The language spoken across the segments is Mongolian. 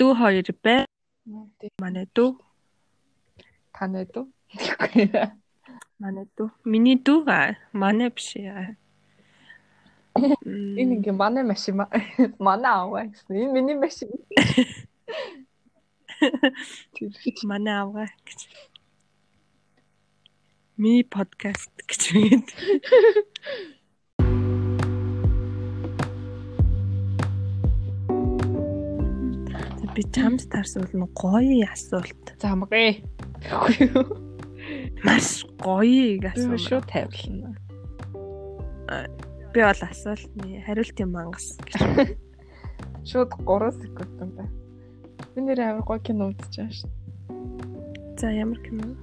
дүү хоёр бай. Манай дүү. Танай дүү. Манай дүү. Миний дүү аа. Манай биш яа. Энэ ингээ манай машин манай аваа гэсэн. Энэ миний машин. Манай аваа гэж. Миний подкаст гэж үгээд. Би чамд тарсвал нь гоё асуулт. Замгай. Маш гоё асуулт. Шүү тавилна. Би бол асуултны хариултын мангас. Шууд 3 секунд юм байна. Би нэр амар гоё кино байгаа шүү. За ямар кино?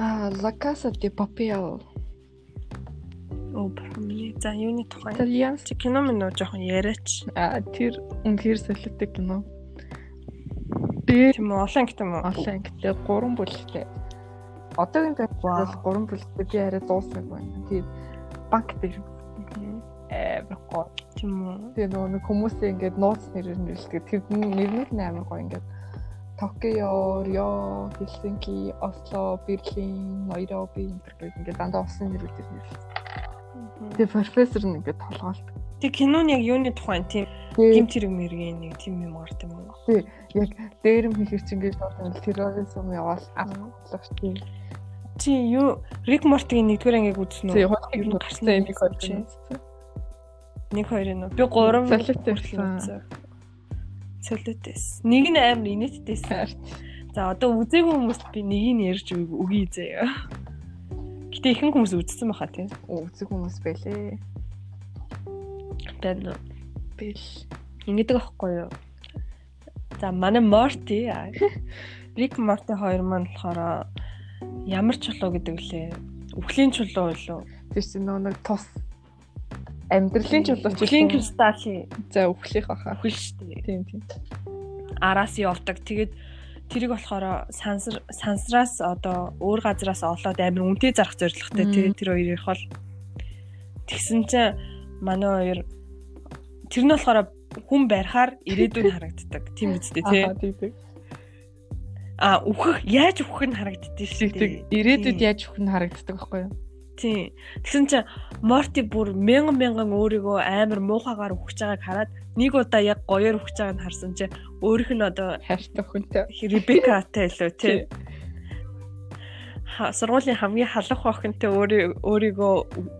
Аа, La Casa de Papel. Оо, миний за юуны тухай. Чи кино минь нөө жоохон яриач. Аа, тэр үнэхээр солиотой кино. Би Тийм үү, олон гэдэг юм уу? олон ангитай 3 бүлэгтэй. Одоогийн төвд бол 3 бүлэгтэй би арай дуусах байна. Тэгээд банк дээр амар гоё. Тийм үү. Тэгээ нөгөө нэг хүмүүсээ ингээд нууц нэрээр нэрлэдэг. Тэр нэрнүүд нь амар гоё ингээд Токио, Рио, Хельсинки, Осло, Берлин, Найроби гэх ингээд дандаа усан нэрүүдээр нэрлэдэг. Тэгээ профессор нь ингээд толгоолт. Тэг кинон яг юуны тухай тийм гимт хэрэг мэргийн нэг тийм юм гарт юм уу? Тий, яг дээрэм хийхэр чинь ингээд шууд терроризм яваал авах тийм. Чи юу Рик Мортигийн нэгдүгээр ангийг үзсэн үү? Тий, хоёр нь гарсан энийг хоёр чинь. Нэг хоёр нь. Би гурав Солиотой үзсэн. Солиотэйс. Нэг нь амар инээдтэйсэн. За одоо үзээгүй хүмүүст би нэгийг нь ярьж өгье заяа. Гэтэ ихэнх хүмүүс үзсэн байхаа тийм. Үзэг хүмүүс байлээ. Байна. Бил. Ингэдэг аахгүй юу? За манай Морти Рик Морти хоёр маань болохоор ямар чулуу гэдэг лээ? Үхлийн чулуу илүү. Тэр чинь нөгөө нэг тус амьдралын чулууч Үхлийн кристалли За үхлих баха. үхэл шүү дээ. Тийм тийм. Араас явдаг. Тэгээд тэрийг болохоор сансар сансраас одоо өөр газараас олоод амир үнэтэй зарах зорилготой тий тэр хоёрыг хол тэгсэн чинь манай хоёр тэр нь болохоор хүн барихаар ирээдүйн харагддаг тийм үстэй тий Аа тийм. а үхэх яаж үхэх нь харагддээ шүү дээ ирээдүйд Тийм. яаж үхэх нь харагддаг байхгүй юу? тий тэгсэн чинь Морти бүр мянган мянган өөрийгөө амар муухагаар үхэж байгааг хараад нэг удаа яг гоёор үхэж байгааг нь харсан чинь өөрийнх нь одоо Хайртай хүнтэй. Ребекатай илүү тий. Сургуулийн хамгийн халах охинтой өөрийг өөрийгөө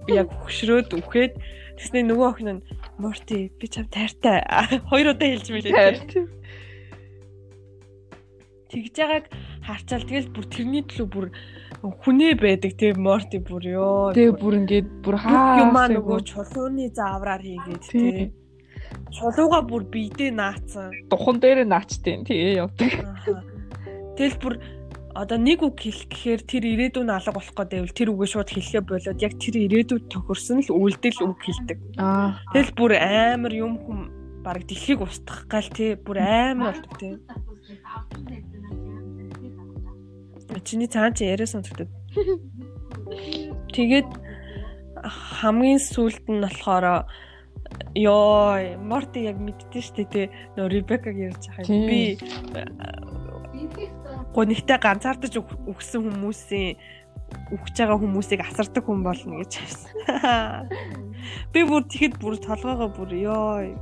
яг хөшрөөд үхээд тэгснэ нөгөө охин нь Морти би чам тайртай хоёр удаа хэлж мэлээ. Хайртай. Тэгж байгааг харчаал тэгэл бүр тэрний төлөө бүр хүнээ байдаг тий Морти бүр ёо. Тэгээ бүр ингээд бүр хаа юмаа нөгөө чулууны заавраар хийгээд тий. Чулууга бүр биедээ наацсан. духан дээр наачтیں۔ Тэгээ явдаг. Тэгэл бүр одоо нэг үг хэлэх гэхээр тэр ирээдүйн алга болох гэдэг тэр үгээ шууд хэлэхээ болоод яг тэр ирээдүйд тохирсон л үйлдэл үг хэлдэг. Аа. Тэгэл бүр амар юм хүм баг дэлхийг устгах гал тий бүр амар болдог тий. Чиний цаан чи яриа сонсогдод. Тэгээд хамгийн сүүлд нь болохоор ёо Морти яг мэддэн штэ тий нөө Ребекаг ярьж байгаа Тийм. Би гонигтай ганцаардаж үхсэн хүмүүсийн үхэж байгаа хүмүүсийг асардаг хүн болно гэж харсан. Би бүр тэгэхэд бүр толгоогоо бүр ёо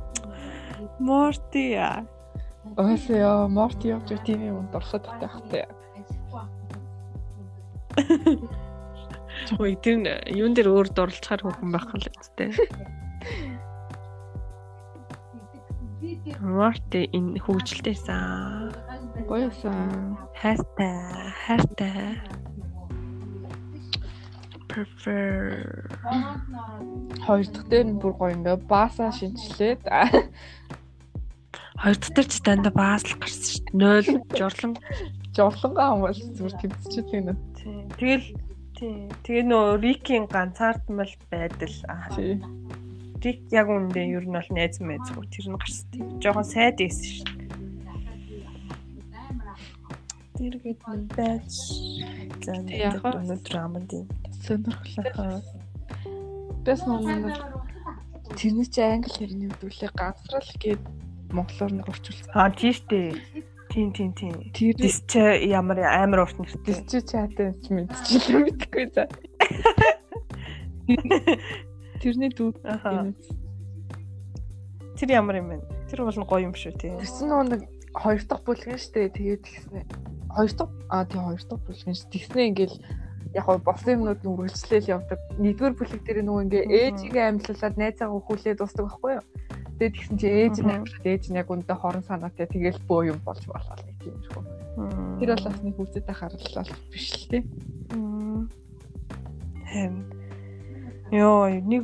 Морти яа. Өөсөө Морти явж тийм юм дурсаад тахтай. Чой тэр юун дээр өөр дурлцахаар хөрхөн байх л үстэй. Морти энэ хөвгөлтэйсэн. Гоёсан. Хайртай, хайртай. Prefer. Хоёр дахь дээр нь бүр гоё ингээ баасаа шинчлээд Хоёр дахь ч дандаа баасл гарсан шүү дээ. 0 жорлон. жовлонгаа юм бол зүгээр тэмцчихэд юм. Тий. Тэгэл тий. Тэгээ нөө Рикийн ганцаардмал байдал. Аа. Тий. Рик яг үндэ ер нь бол найз мэйзгүй тэр нь гарсан. Жохон сайд ийсэн шүү дээ. Тэр гээд нь байж. За өнөөдөр аманд юм. Сонирхолтой. Бэс нэг тэрний чи англи хэрний өвдөлээ ганцрал гээд монголоор нэг орчуулсан. Аа тийш дээ. Тийм тийм тийм. Тэр Дисч ямар амар урт нэртэй. дисчи чатаа ч мэдчихлээ мэдхгүй за. Тэрний дүү юм. Тэр ямар юм бэ? Тэр бол гоё юм шүү тий. Тэрсэн нөгөө нэг хоёр дахь бүлгэн штэ тэгээд тэгснэ. Хоёр дахь аа тий хоёр дахь бүлгэн ш. Тэгснэ ингээл яг гоо болсон юмнууд нь үргэлжлээл явдаг. Нэгдүгээр бүлэг дээр нөгөө ингээ ээжигээ амьлуулад найзаагаа хүлээд устдаг байхгүй юу? Тэгээд тэгсэн чи ээж нь амьлуулад ээж нь яг үндэ хорон санаатай тэгэл бөө юм болж болоо нэг тийм шүү. Тэр бол бас нэг үзэтэй харгалал биш л тий. Хэм. Йоо, нэг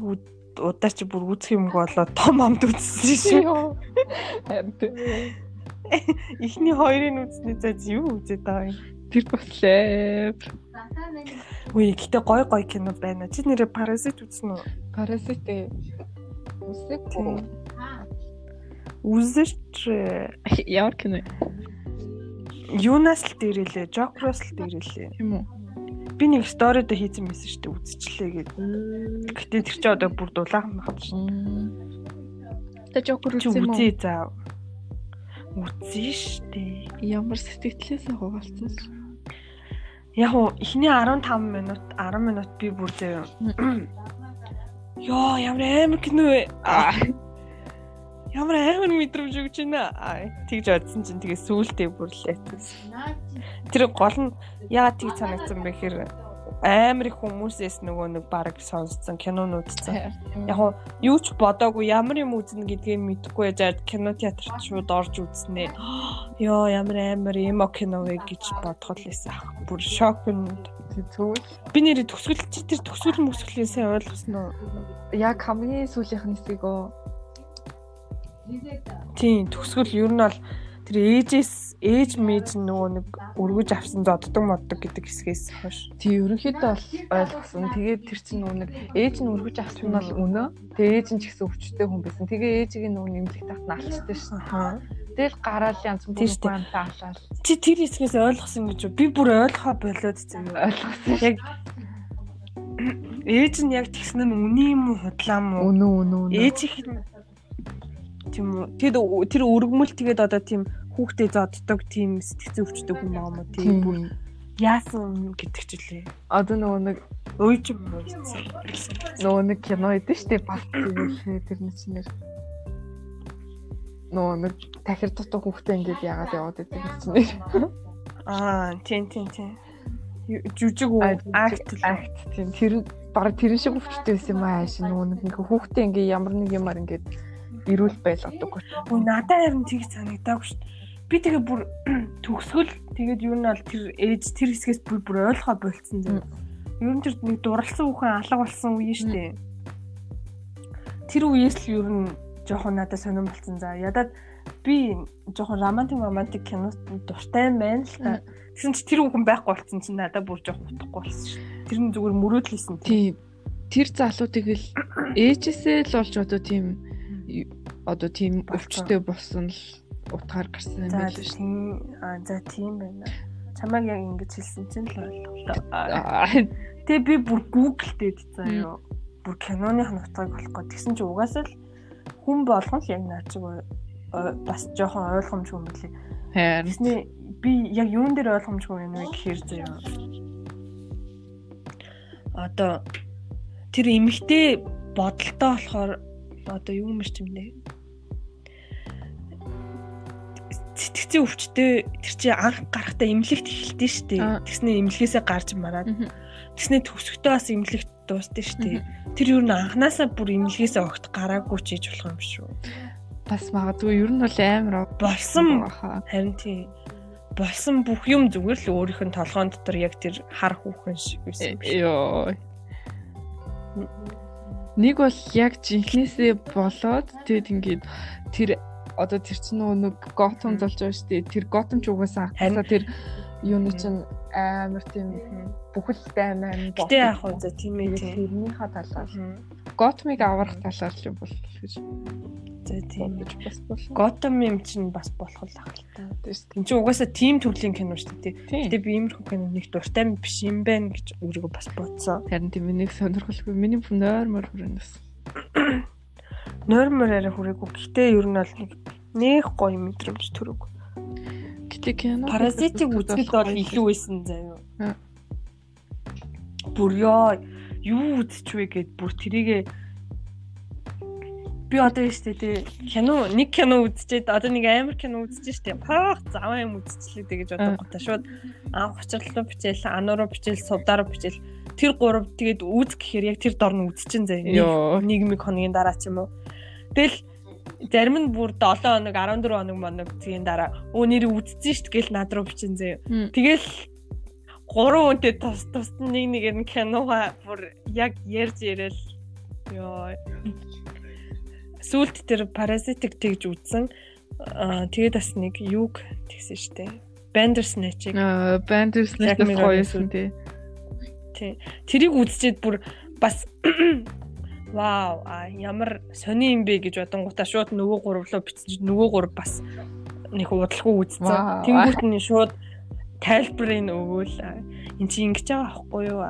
удаа чи бүр үзэх юм болоо том амд үзсэн шүү. Тий. Эхний хоёрын үзсний цааз юу үзээд байгаа юм? Тэр бослоо. Үгүй, гэтээ гой гой кино байна. Чи нэрээ Parasite үзсэн үү? Парасит үсэг Тийм. Үзэж ямар кино юунаас л дээрэлээ, Joker-оос л дээрэлээ. юм уу? Би нэг сторид хийсэн мэсэн шүү дээ үзчихлээ гэд. Гэтээ тэр чи одоо бүр дулаахан байна шүү. Тэ жокер үзсэн уу? үзье заа. Үзье штэ. Ямар сэтгэлээс хугаалцсан. Яг уу эхний 15 минут 10 минут би бүр зөө. Йоо ямар амар кино вэ? Ямар амар мэдрэмж өгч байна. Тэгж бодсон чинь тэгээ сүултээ бүрлээ. Тэр гол нь яагаад тийг санагдсан бэ гэхээр амар их хүмүүсээс нөгөө нэг баг сонссон кинонууд цаа. Яг юу ч бодоогүй ямар юм үзнэ гэдгийг мэдэхгүй жаад кино театрт шууд орж үзнэ. Йоо ямар амар юм кино вэ гэж бодхол лээсэн ах. Бүр шок юм. Зүгээр. Би нэрээ төгсгөл чи тэр төгсгөл мөсгөлийн сайн ойлгосон уу? Яг хамгийн сүүлийнх нь хэсгийг оо Тийм төгсгөл ер нь бол тэр ээжээс ээж мэж нөгөө нэг өргөж авсан зоддог моддог гэдэг хэсгээс хойш. тий ерөнхийдөө бол ойлгосон. Тэгээд тэр чинь нөгөө нэг ээж нь өргөж авсан нь бол өнөө. Тэгээ ээж нь ч гэсэн өвчтэй хүн байсан. Тэгээ ээжийг нөгөө нэмлэх тахт нь алчдаг шин. Тэгэл гараал янз дээ. хүнтэй алаад Чи тэр хэсгээс ойлгосон гэж? Би бүр ойлгохоо болоод заяа. ойлгосон. Яг ээж нь яг тэгсэн нь үний юм уу худлаа мó? Өнөө өнөө өнөө. Ээж их тийм үү? Тэр тэр өргөмөл тэгээд одоо тийм хүүхдээ зоддог тийм сэтгцэн өвчтэй хүн байгаа мó? Тийм бүр яасан гэдэг ч үлээ. Одоо нөгөө нэг Ууж юм уу нөгөө нэг кино идэв штэ бас тийм тэрний чинь нөгөө нэг тахир дутуу хүүхдээ ингээд яагаад яваад байдаг юм чинь. Аа, тийм тийм тийм. Жүжиг үү? Акт акт тийм тэр нь баг тэрэн шиг өвчтэй байсан юм ааш нөгөө нэг хүүхдээ ингээ ямар нэг юмар ингээд ирүүл байлгадаг. Үй надад харин тийг санагдаагүй шүү дээ. Би тэгээ бүр төгсгөл тэгээд юу нь бол тэр ээж тэр хэсгээс бүр бүр ойлгоо болцсон зав. Ер нь тэр нэг дурлсан хүүхэн алга болсон үе шүү дээ. Тэр үеэс л ер нь жоохон надад сонирн болцсон за. Ядаад би жоохон романтик романтик кинод дуртай байна л та. Тэгсэн чи тэр хүүхэн байхгүй болцсон чинь надад бүр жоохон утгагүй болсон шүү. Тэр нь зүгээр мөрөөдлөсөн тийм. Тийм. Тэр залуутыг л ээжээсээ л болж одоо тийм одоо тийм өвчтэй болсон л утгаар гарсан юм байл шүү. за тийм байна. Чамайг яг ингэж хэлсэн чинь л ойлголоо. Тэгээ би бүр Google дээд заяа. Бүр киноны нутгийг болохгүй. Тэгсэн чи угаасаа л хүн болгон л яг ой- бас жоохон ойлгомжгүй юм билий. Тэсний би яг юун дээр ойлгомжгүй юм бэ гэхээр заяа. Одоо тэр эмэгтэй бодолтой болохоор одоо юу мэр чимнэ. Сэтгцэн өвчтөй тэр чи анх гарахтаа эмнэлэгт эхэлдэж штэ. Тэгснэ эмнэлгээсээ гарч мараад тэгснэ төгсөхдөө бас эмнэлэгт дуусна штэ. Тэр юу н анханасаа бүр эмнэлгээсээ огт гараагүй ч хийж болох юм шүү. бас магадгүй ер нь бол амар Болсон харин тийм болсон бүх юм зүгээр л өөрийнх нь толгоон дотор яг тэр хар хүүхэн шиг байсан юм шиг. Йоо. Нэг бол яг жинхнээсээ болоод тэгэд ингээд тэр одоо тэр чинь нэг Готэм болж байгаа шүү дээ. Тэр Готэм ч угаасаа Харин- тэр юуны чинь амар тийм бүхэлдээ амар Гэтэ яг хөө за тийм ээ тэрнийхээ талаар. Готмиг аврах талаар л бол гэж За тийм. бодож бас болно. Готэм юм чинь бас болох л ах л та. Энд чинь угаасаа тийм төрлийн кино шүү дээ. тийм. Гэтэ би иймэрхүү кино нэг дуртай биш юм байна гэж өөрийгөө бас бодсон. Харин тийм нэг сонирхолгүй миний нойр мөр хүрэнэс. Нойрмор арай хүрээгүй. Гэтэ ер нь бол нэг Нэх гоё мэдрэмж төрөг. Гэтэ кино Паразитик үзэхэд бол илүү байсан заяа. Бүр ёо юу үзчихвэ гэд бүр тэрийгэ би одоо штэ тий кино нэг кино үзчихэд одоо нэг амар кино үзэж штэ. Пах заваа юм үзчихлээ тэгэж бодонготой шууд. Анх учирлуу бичээл анууруу бичээл сувдааруу бичээл. Тэр гурав тэгээд үүс гэхээр яг тэр дор нь үзчихэн нэг нэг хоногийн дараа ч юм уу. Тэгэл зарим нь бүр 7 хоног 14 хоног моног згийн дараа өө нэр үзсэн штт гэл над руу заяа Мм. тэгэл гурван үнтэй тус тус нэг нэгээр нь кинога бүр яг ярьж ирэл ёо сүулт тэр паразитик тэгж үзсэн. Тэгээд бас нэг юг тэгсэн штэ Bandersnatch-ийг Аа, Bandersnatch Mirror гоёсэн тий. тэрийг үзчихэд бүр бас вау а ямар сони юм бэ гэж бодонгуудаа шууд нөгөө гурав руу бичсэн чинь нөгөө гурав бас нэг удалгүй үзсэн. Тэнгүүт нь шууд тайлбарыг өгөөл эн чинь ингэж байгаа аахгүй юу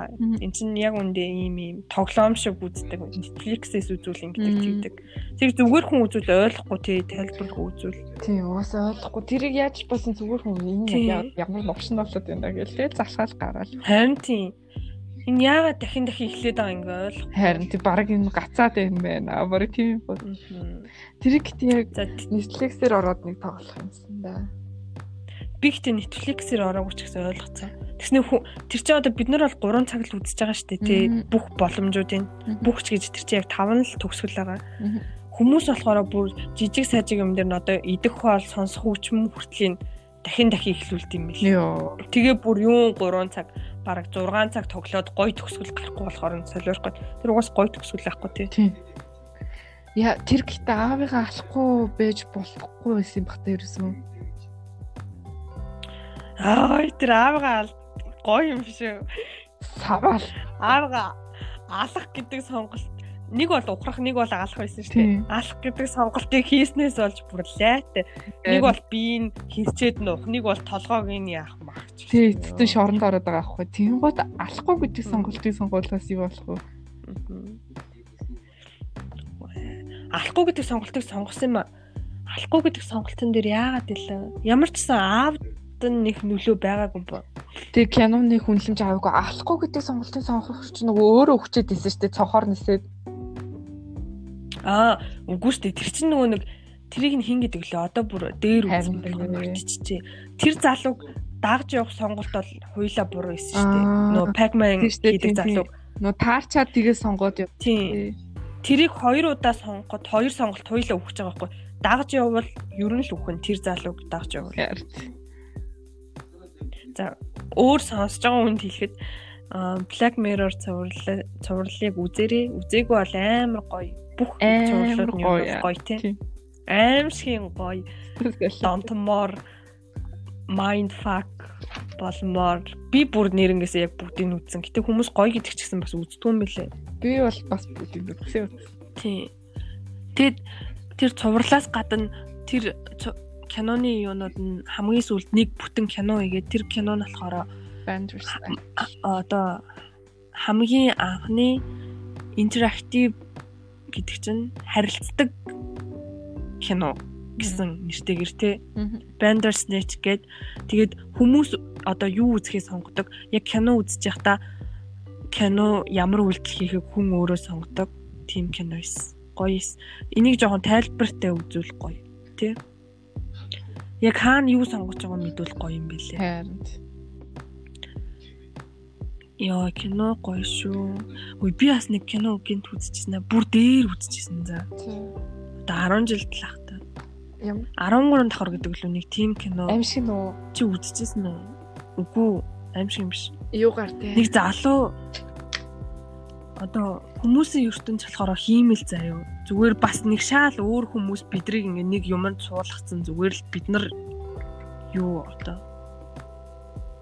эн чинь яг үндэ ийм ийм тоглоом шиг үздэг Netflix-ээс үзүүл ингэдэг Мгм. тэгдэг. Тэг зүгээр хүн үзүүл ойлгохгүй тий тайлбар өгөөл. Тий, уусаа ойлгохгүй. Тэрийг яаж болсон зүгээр хүн энэ Тий. ямар новшин болоод байна гэл тэгэл засгаал гараал. Харин тий энэ яагаад дахин дахин эхлээд байгаа ингэ ойлгохгүй. Харин тий баг энэ гацаад байна байна. Бараг тийм бол. Мгм. Тэрийг гэтээ яг Netflix-ээр ороод нэг тоглох юмсан да. Би ихтэй Netflix-ээр ороогүй ч гэсэн ойлгоцсон. Тэгснэ хүн тэр чинь одоо бид нар бол 3 цаг л үзэж байгаа шүү дээ тий бүх боломжуудын бүх ч гэж тэр чинь яг 5 л төгсгөл байгаа. Хүмүүс болохоор бүр жижиг сажиг юм дээр нь одоо идэх хоол сонсох хүчм хүртлийн дахин дахин эхлүүлд юм бил. Йоо. Тэгээ бүр юун 3 цаг бараг 6 цаг тоглоод гой төгсгөл гарахгүй болохоор нь солиорхгүй. Тэр угаас гой төгсгөл байхгүй тий. Тийм. Я тэр гэтээ аавыгаа алахгүй байж болохгүй байсан юм бахта ерөөсөн. Аа тэр аавгаа гоё юм шүү. Саваал. Аавгаа алах гэдэг сонголт нэг бол ухрах нэг бол алах байсан шүү дээ. Алах гэдэг сонголтыг хийснээс болж бүр лайтай. Нэг бол биеийг хэрчээд нуух, нэг бол толгойг нь яах мах. тий эцэстэн шоронд ороод байгаа аахгүй. Тийм гот алахгүй гэдэг сонголтыг сонгуулаас юу болох вэ? Алахгүй гэдэг сонголтыг сонгосон юм аа. Алахгүй гэдэг сонголтын дээр яагаад илээ? Ямар ч сан аавд нэг нөлөө байгаагүй ба. Тэг киноны хүнлэмж аваагүй алахгүй гэдэг сонголтыг сонгох чинь нөгөө өөрөө хүчээд исэн шүү дээ. Цонхоор нисээд. Аа, үгүй шүү дээ. Тэр чинь нөгөө нэг тэрийг нь хин гэдэг лээ. Одоо бүр дээр үзсэн тийм. мартчихжээ. Тэр залууг дагж явах сонголт бол хуйла буруу исэн шүү дээ. Нөгөө Pac-Man гэдэг залууг. Нөгөө таарчаад тэгээ сонгоод яв. Тийм. Тэрийг хоёр удаа сонгоход хоёр сонголт хуйла өгч байгаа байхгүй. Дагж явбал ер нь л үхэн тэр залууг дагж явбал. За өөр сонсож байгаа хүнд хэлэхэд Black Mirror цуврал цувралыг үзээрэй. Үзээгүй бол амар гоё. Бүх цувралууд нь гоё, тийм. Аимшигын гоё. Донтмор mindfuck болмоор би бүр нэрнгээсээ яг бүгдийг нь үзсэн. Гэтэ хүмүүс гоё гэдэг ч гэсэн бас үздэггүй юм билэ. Би бол бас бүгдийг үзсэн. Тийм. Тэгэд тэр цувралаас гадна тэр киноны юунууд нь хамгийн сүүлд нэг бүтэн кино хийгээд тэр кино нь болохоор одоо хамгийн анхны интерактив гэдэг чинь харилцдаг кино гэсэн нэртэйгэр те Bandersnatch гээд тэгээд хүмүүс одоо юу үзэхээ сонгодог? Яг кино үзэж байхдаа кино ямар үйлдэл хийхийг хүн өөрөө сонгодог? Тийм кино эс гоё эс. Энийг жоохон тайлбартай үзүүл гоё тий Яг хаана юу сонгож байгааг мэдвэл гоё юм бэлээ. Харин. Яа кино гоё шүү. Үй би бас нэг кино гинт үзчихсэн аа. Бүр дээр үзчихсэн за. Одоо 10 жил талах та. Юм 13 давхар гэдэг л нэг тим кино аимшиг нөө чи үзчихсэн үү? Үгүй аимшиг юм биш. юугаар те. Нэг залуу одоо хүмүүсийн ертөнц болохоор хиймэл заяо. Зүгээр бас нэг шаал өөр хүмүүс бидрийг ингээ нэг юмд суулгацсан зүгээр л бид нар юу одоо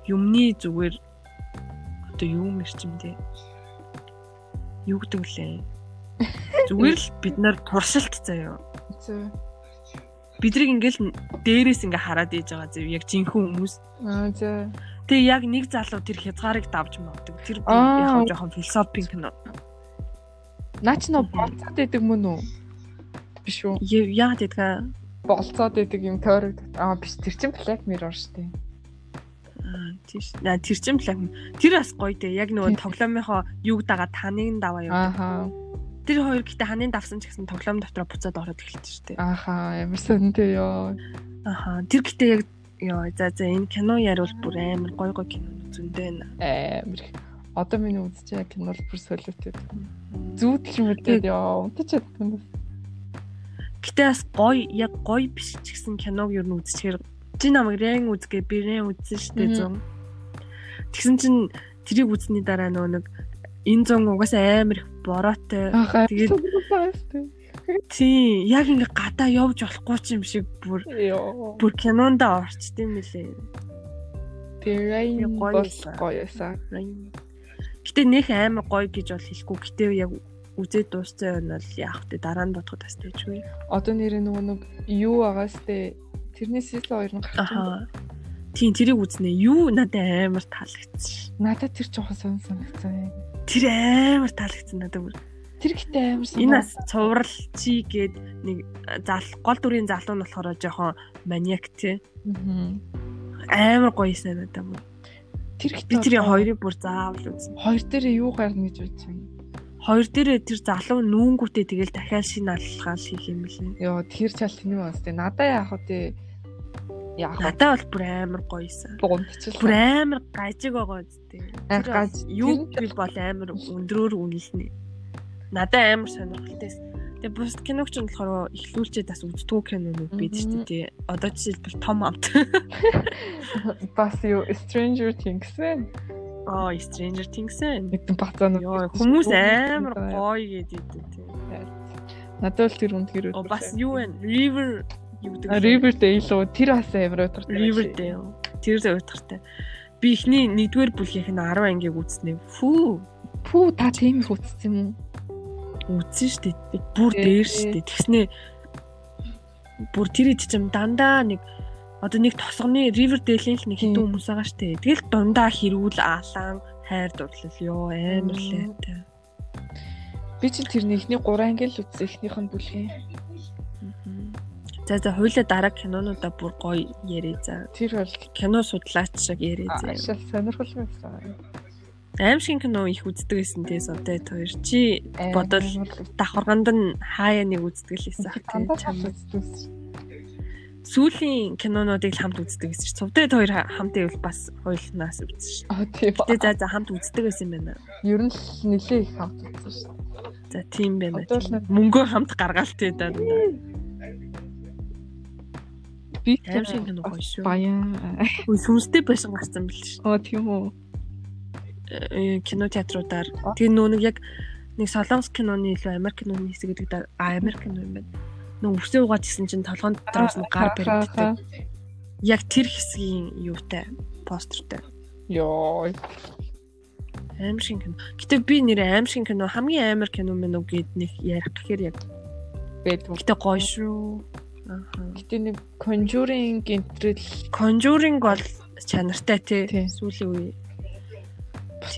юмны зүгээр одоо юу мэрчимдээ юу гэдэг лээ. Зүгээр л бид нар туршилт. Зөө. Бидрийг ингээл дээрээс ингээ хараад ээж байгаа заяо. Яг жинхэнэ хүмүүс. Аа зөө. Тэгээ яг нэг залуу тэр хязгаарыг давж магдаг. Тэр Аа. яг жоохон философик кино. Наач нөө боцоод байдаг мөн үү? Биш үү? Яа- Яагаад гэдгээ болцоод идэг юм тойрог. Аа биш тэр чин Black Mirror шүү дээ. Аа тийш. Наа тэр чин Black тэр бас гоё дээ. Яг нөгөө тоглоомынхоо юуг дагаад таныг даваа юу. Ааха. Тэр хоёр гэтээ ханыг давсан ч гэсэн тоглоом дотроо буцаад ороод эхэлж штэ. Ааха. Ямар сонтой ёо. Аха. Тэр гэтээ яг ёо за за энэ кино яривал бүр амар гоё гоё кино зөндөө байна. Амар их. Одоо миний үзэж байгаа кино бол бүр солиотой. Зүүдл мэдэд ёо. Унтаж чадсан. Гэтэ бас гоё яг гоё биш ч гэсэн киног юу н үзчихэр чи намайг рэн үзгээ би рэн үзсэн штэ зам. Тэгсэн чинь тэрийг үзсний дараа нөгөө нэг энэ зон угаасаа амар их бороотой. Тэгээд- Тий, яг ингээ гадаа явж болохгүй ч юм шиг бүр бүр кинонда орчт юм лээ. Тэр гоё бол байсан. гоё эсаа. Гэтэ нэх амар гоё гэж бол хэлэхгүй. Гэтэ яг үзээд дууссан юм бол яах вэ? Дараа нь бодоход бас тэжгүй. Одоо нэр нөгөө нэг юу байгаас те тэрний сизон 2 нь гарч байна. Тийм тэрийг үзнэ. Юу надад амар таалагдсан. Надад тэр жоохон сон санагцсан. Тэр амар таалагдсан надад бүр. Тэр ихтэй амар сон. Энэ бас цуврал чи гээд нэг зал гол дүрийн залуу нь болохоор жоохон маниак тий. Мгм. Амар гоёсэн надад бүр. Тэр Би тэрийн хоёрыг бүр заавал үзнэ. хоёр дээр юу гарна гэж бодож байна. Хоёр дээрээ тэр залуу нүүнгүүтээ тэгэл дахиад шинэ алхаал хийх юм лээ. Йоо тэр чал тэний бас те надаа яах вэ яах вэ? Надад бол бүр амар гоёсэн. Бугундчлаа. Бүр амар гажиг байгаа үстэй. Гаж. юу гэл бол амар өндрөөр үнэлнэ. Надад амар сонирхолтой. Тэгээ бус киног ч болохоор ихлүүлчихэд бас үздэггүй кинонууд бид Мгм. шүү дээ. Одоо жишээлбэл том амт. бас юу Stranger Things вэ? Аа, Stranger Things ээ. Нэгэн бацаанууд. Хүмүүс амар гоё гэдэг тийм. Надад бол тэр үнэхээр Оо бас юу вэ? River юу гэдэг? Riverdale уу тэр бас амар өдөртэй. Riverdale. Тэр л уйтгартай. Би эхний нэгдүгээр бүлгийнх нь 10 ангийг үзснэ. Фүү. Пүү та тийм их үзсэн юм уу? Үзсэн шүү дээ. Бүр Ээ. дээр дээ. Тэгснээ бүр тэр ид чим дандаа нэг одоо нэг тосгоны Riverdale-ийн л нэг хэдэн хүмүүс байгаа дээ. Тэгэл дундаа хэрүүл аалан хайр дурлал ёо амар Мм. лээтэй. Би чинь тэр нэгний 3 анги л үзсэн эхнийх нь бүлгийн. За за хоёлаа дараа кинонуудаа бүр гоё ярий за. Тэр бол Кино судлаач шиг ярий за. ашиг сонирхол байсан. Аим шиг кино их үздэг байсан тий содет хоёр. Чи бодвол давхарганд нь хаяа нэг үздэг л байсан ах тий Дандаа чам. үзсэн. Сүүлийн кинонуудыг л хамт үздэг гэсэн чинь сувдад хоёр ха- хамт ивэл бас хоёулнаас үзсэн шүү. Аа тийм. Гэтэ за за хамт үздэг байсан юм байна. Ер нь нэлээ их хамт үзсэн шүү. За тийм байна. Одоо тийм. Мөнгөө хамт гаргаал тий даа. Би Аим шиг кино гоё шүү. Баян. Үгүй сүнстэй байсан гарсан бил шүү. Оо тийм үү. Э, кино театруудаар тэгээ нөө нэг яг нэг солонгос киноны илүү Америк киноны хэсэг гэдэг а Америк кино юм байна. Нөө үсээ угаад гисэн чинь толгойн дотроос нь гар баригддаг. Яг тэр хэсгийн юутай постертэй. Йоо. Аим шиг кино. Гэтэ би нэр аим шиг кино хамгийн амар кино мэн үг гэд нэг ярих гэхээр яг Бэдв. гэтэ гоё шүү. Аха. Гэтэ нэг Conjuring гэнтрэл Conjuring бол чанартай. Тий. Сүүлийн үе.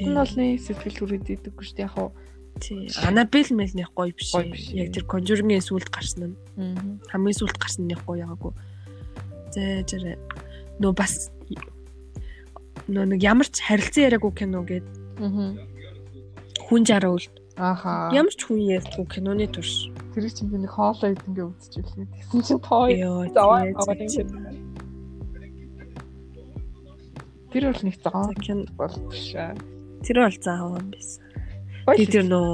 Нь бол нэг сэтгэл хүрээд идэггүй шүү дээ. Яг хуу. Тий. Annabelle мэл нэг гоё биш. Яг тэр Conjuring-ийн сүлд гарсан нь. Аа. хамгийн сүлд гарсан нэг гоё ягаагүй. Зэ зэрэг нөө бас нөө нэг ямар ч харилцан яриаггүй кино гээд Аа. хүн жараа үл Ааха. ямар ч хүн ярьдгүй киноны турш. Тэр чинь би нэг хоолоо идэнгээ үзчихлээ. Тэгсэн чинь тоо заваа. Тэр бол нэг зэ, кино бол биш аа. Тэр бол заавал юм байсан. Би тэр нөө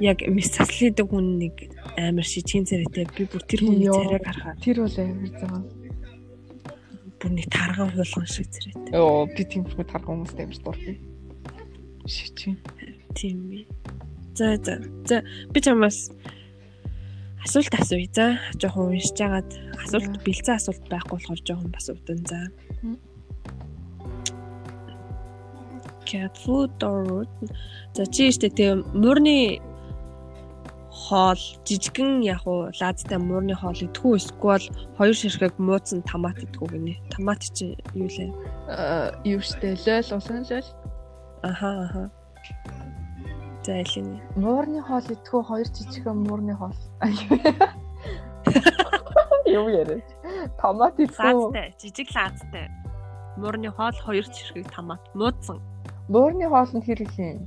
яг мис цаслидаг хүн нэг амар шижгийн царайтай би бүр тэр хүний Йоо. царайг харахад тэр бол амар заа. бүр нэг тарган хуулган шиг царайтай. Оо би тийм хүмүүс тарах хүмүүстэй амар дуртай. Шичи. Тийм би. За за. За би чамаас асуулт асууя. За жоохон уншиж агаад асуулт бэлцэн асуулт байхгүй болохоор жоохон бас удан за. Мм. Cat food or За чи штэ тэгээ муурны хоол жижигэн яг уу лаадтай муурны хоол идэхгүй эсвэл хоёр ширхэг мууцсан томат идэхгүй гинэ. Томат чи юу лээ? Аа юу штэ лөл усан лөл. Аха аха. За элэний. Муурны хоол идэхгүй хоёр жижигхэн муурны хоол. юм яриа. Томат идсэн. Лаазтай, жижиг лаазтай. Муурны хоол хоёр чирхэг томат нууцсан. Муурны хоолнд хэрэг юм.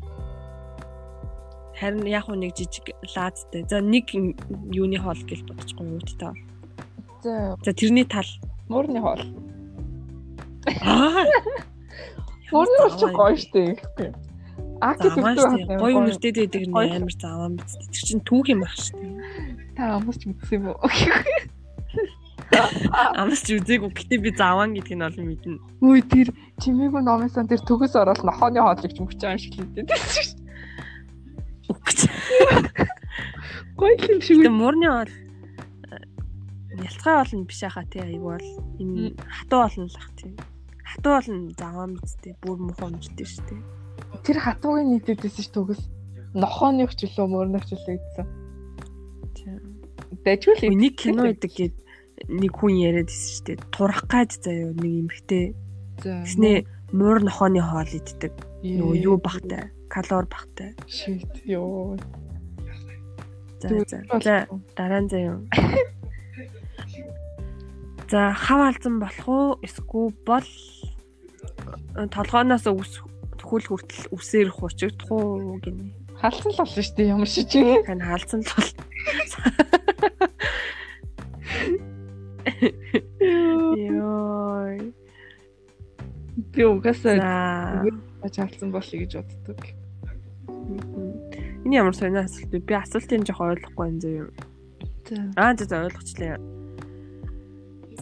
Харин яг уу нэг жижиг лаазтай. За нэг юуны хоол гэж бодчихгүй юу та. За За тэрний тал. муурны хоол. Аа. Муурны хоол ч гоё штэ. А гэж Заваа гоё үнэртэй дэдэг Гоё. амар заваа биз. Тэр чинь түүх юм ах штэ. та амарч мэдсэн юм уу? Амс ч үзээгүй. Гэтэ би заваан гэдгийг нь олон мэднэ. Үгүй тэр чимээгүй номынсан тэр төгс орол нохооны хоолыг ч мөч юм шиг л дээ. Үгч. Гоё юм шиг Гэтэ муурны бол ялцгай болно биш хаа тий айгүй бол энэ хатуу болно л ах тий. Хатуу болно заваа мэдтэй бүр муухай мэдтэй штэ. тэр хатуугийн нийтэдсэн ш төгс нохооны хчлөө мөрнөх хчлөө гэсэн. Тий. Дэжгүй л Нэг кино идэг гээд нэг хүн яриад байсан штэ. Турах гад заяа нэг эмхтэй. Тэснэ муур нохооны хоол иддэг. Нөгөө юу бахтай, калори бахтай. Shit ёо. За дараа нь заяа. За хав алзан болох уу? Эсвэл бол э, толгооноос үс төхөл хүртэл үсээр хучигдах уу гинэ. Халсан л болно шүү дээ ямар шиж. Тань хаалцсан л бол. Йой. Би угаасаа халсан болъё гэж боддог. Энэ ямар сонио асуулт вэ? Би асуултын жоох ойлгохгүй юм зөө юм. Аа за за ойлгочлаа.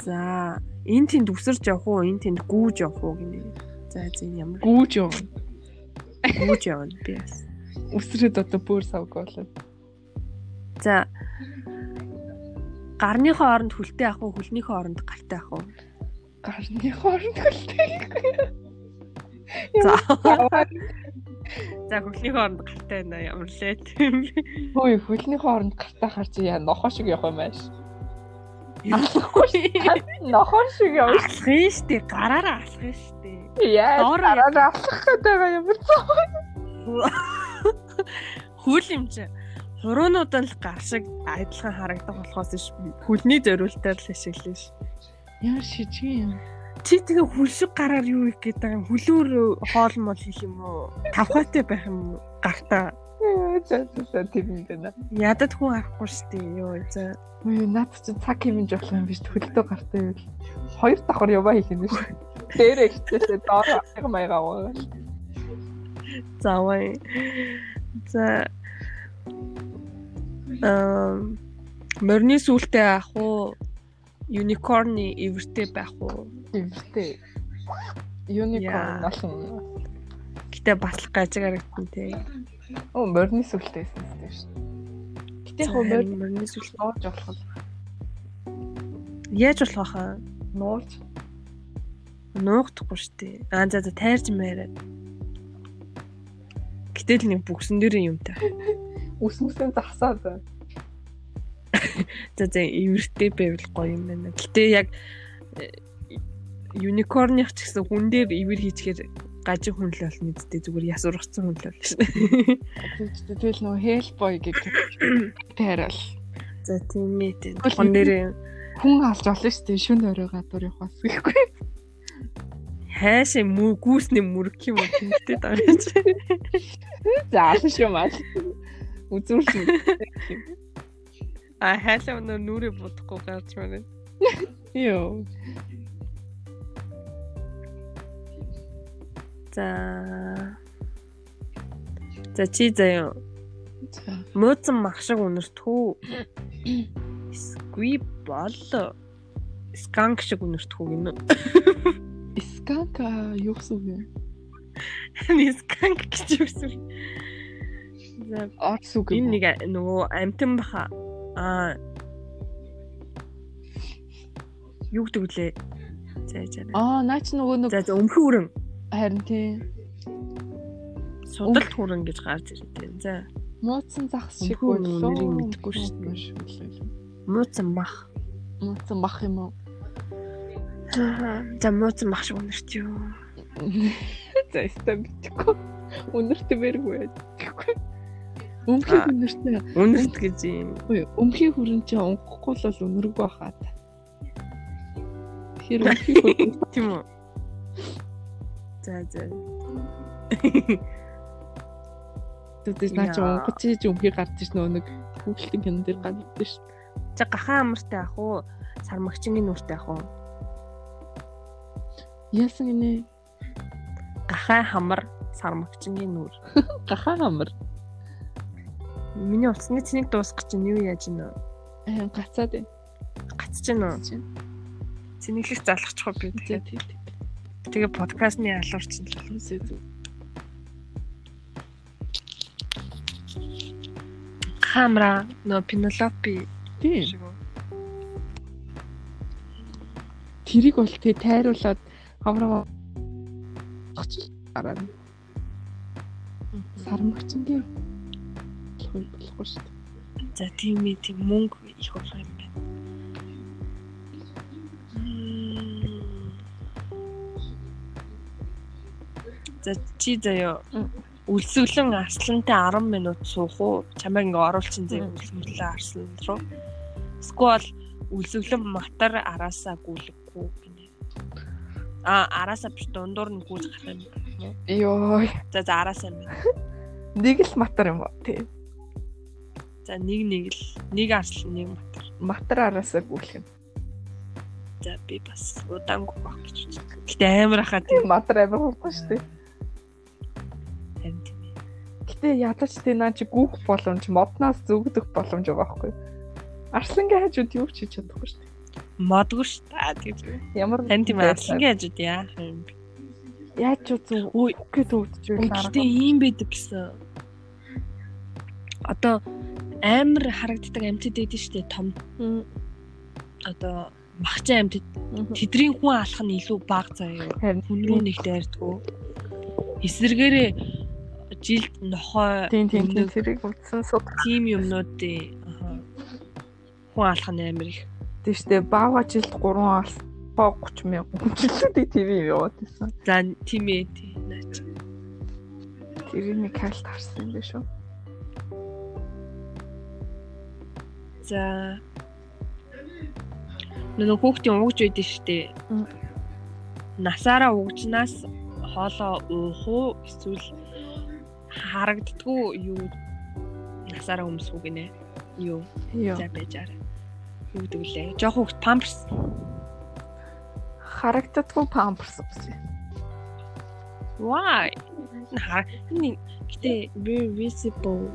За, энэ тэнд үсэрч явах уу? Энэ тэнд гүүж явах уу гинэ. За, за энэ ямар Гүүж юу? гүүж явна би бас. Үсрээд одоо бүр савг болоод. За. Гарныхоо оронд хүлтэй ах уу? Хүлнийхөө оронд гартай ах уу? Гарны хооронд хөлтэй. За. За, хүлнийхөө оронд гартай байна ямар лээ тийм. Хөөе хөлний хооронд гартаа харж яа нохоо шиг явах юм ааш. Нохоо шиг явах. Юм штэ, гараараа алах юм штэ. Яа. Доороо Дараа алах гэдэг юм бэ? Хүл юм чи. Хуруунууд нь л гар шиг адилхан харагдах болохоос ш хүлний зориултаар л ашиглана ш. Яа шижиг юм. Чи тэгээ хүл шиг гараар юу их гэдэг юм? Хүлүүр хоол мол хийх юм уу? Тавхаатай байх юм уу? Гартаа. За за тийм юм байна. Ядад хүн харахгүй штэ ёо за. Үгүй наад чи цаг хэмж болох юм биш хөлдөө гартай юу. Хоёр давхар яваа хийх юм биш. Дээрээ хичээлээ доор аяга маяга аваа. Заваа. За. Мөрний сүултээ авах уу? Юникорны эвэртэй байх уу? Эвэртэй. Unicorn Яа. олон. Гэтэ бас л гажиг харагдсан тий. Оо морины сүлтэйсэн тийм шүү. Гэтэ яг морины сүлт нууж болох яаж болох вэ? нууж Нуугдахгүй штэ. Аа за за тайрч мээрээ. Гэтэл нэг бүгсэн дээр юмтай. үс мүсэн засаа за. За эвэртэй байвал гоё юм байна. Гэтэ яг юникорных ч гэсэн хүн дээр ивэр хийчихээр гажиг хүн л болно үсттэй зүгээр ясургацсан хүн л болно шүү. Тэгэл нөө хелбой гэх тайрал. За тийм ээ. Хүн дээр Хүн алж олно шүү дээ. Шүн өрөө гадуур явах бас гэхгүй. хайшаа мүү гүүсний мөрөх юм уу тэмдэгтэй даа. За аль шүү маа. Үзүүрсэн. А хайшаа өнөө нүрээ будахгүй гарч байна. Йоо. За. За чи заяа мөөцөн мах шиг үнэртхүү. Скви бол сканк шиг үнэртхүү гинэ. Сканка юу гэсэн үг юм? Би сканк гэж юусэн. Орс үг юм. энэ нэг нөгөө амтан баха аа юу гэдэг вүлээ? За за. Аа, наа чи нөгөө нэг За за өмхөн үрэн харин тийм судалт хүрэн гэж гарч ирдээ. За мууцсан захс шиг боллоо. нэрийг мэдэхгүй шүү дээ. мууцан мах. Мууцсан бах юм уу? За мууцан мах шиг үнэрт юу. За өстой битгэхгүй. Үнэрт бэргүй. Тэгэхгүй. Өмхий Аа. үнэрт гэж юм. Өмхий хүрэн чи унахгүй л бол үнэргүй байхаа. Тэгэхээр үнхий хөдөө. Тийм үү. За за. Тэгтээ наа чи онгоц хийж үнхий гарч иш нөө нэг хүүхэлтийн кинон дээр гардаг шүү. За гахаан амартай ах уу? Сармагчингийн нүртэй ах уу? Яасан гинэ? Гахаан хамар сармагчингийн нүр. Гахаа амар. Миний утасны цэнийг дуусгах чинь юу яаж ийнө? Аа гацаад байна. Гацж гинэ үү? Цэниглэх залгачих би Тийм тэгээд. тийм. Тэгээ подкастны алуурч нь л. Үсээ зү. Хамра но Пенелопи Тийм. Тэрийг бол тэг тайруулаад хамраа гоч гараад сармагчингийн болохгүй болохгүй шүү дээ. За тийм ээ тийм мөнгө их болох юм байна. За чи заяа үлсвлэн арслантай 10 минут суух уу? Чамайг ингээ оруулчин зэ Мм. үлсвлэн арслан руу. Сквал үлсвлэн матар араасаа гүйлэхгүй гинэ. А араасаа биш дундуур нь гүйж гарах юм. Йоо. За за араасаа юм. Нэг л матар юм уу? Тий. За нэг нэг л нэг арслан нэг матар. Матар араасаа гүйлэх юм. За би бас удаангүй баг гэж үздэг. Гэтэ амар хаа тийм Матар амар хурдан шүү дээ. харин тийм. Гэтэ ядаж тий наа чи гүөх боломж модноос зүгдэх боломж байхгүй. Арслангийн хажууд юу ч хийж чадахгүй шүү дээ. Модгүй ш та гэж. Ямар Тань тийм арслангийн хажууд яах юм бэ? яаж ч Үй үгүй төвдөж Гэхдээ ийм байдаг гэсэн. Одоо амар харагддаг амьтад байдаг шүү дээ том одоо махчин амьтад тэдний хүн алах нь илүү бага заяа. Хүн рүү нэг дайрдгүү. Эсвэргээрээ жилд нохой тийм тийм тийм өмнөг тэрийг үзсэн суд тим юмнуудын аха, хүн алах нь амар их. тийштэй баава жилд 3 алс 30 мянган жилдээ ТV яваад байсан. За тийм ээ тий. наач. Тэрийг хайлт харсан юм биш үү? За нөгөө хүүхдийн уугж байдаг. Мм. Насаараа угжнаас хоолоо уух уу эсвэл харагддггүй юу насаараа өмсөх гинэ. Юу за байжаар. Юу гэдэг лээ. Жохо хүүхд памперс. Харагддаггүй памперс үсэ. Why? Наа энэ гэтээ very visible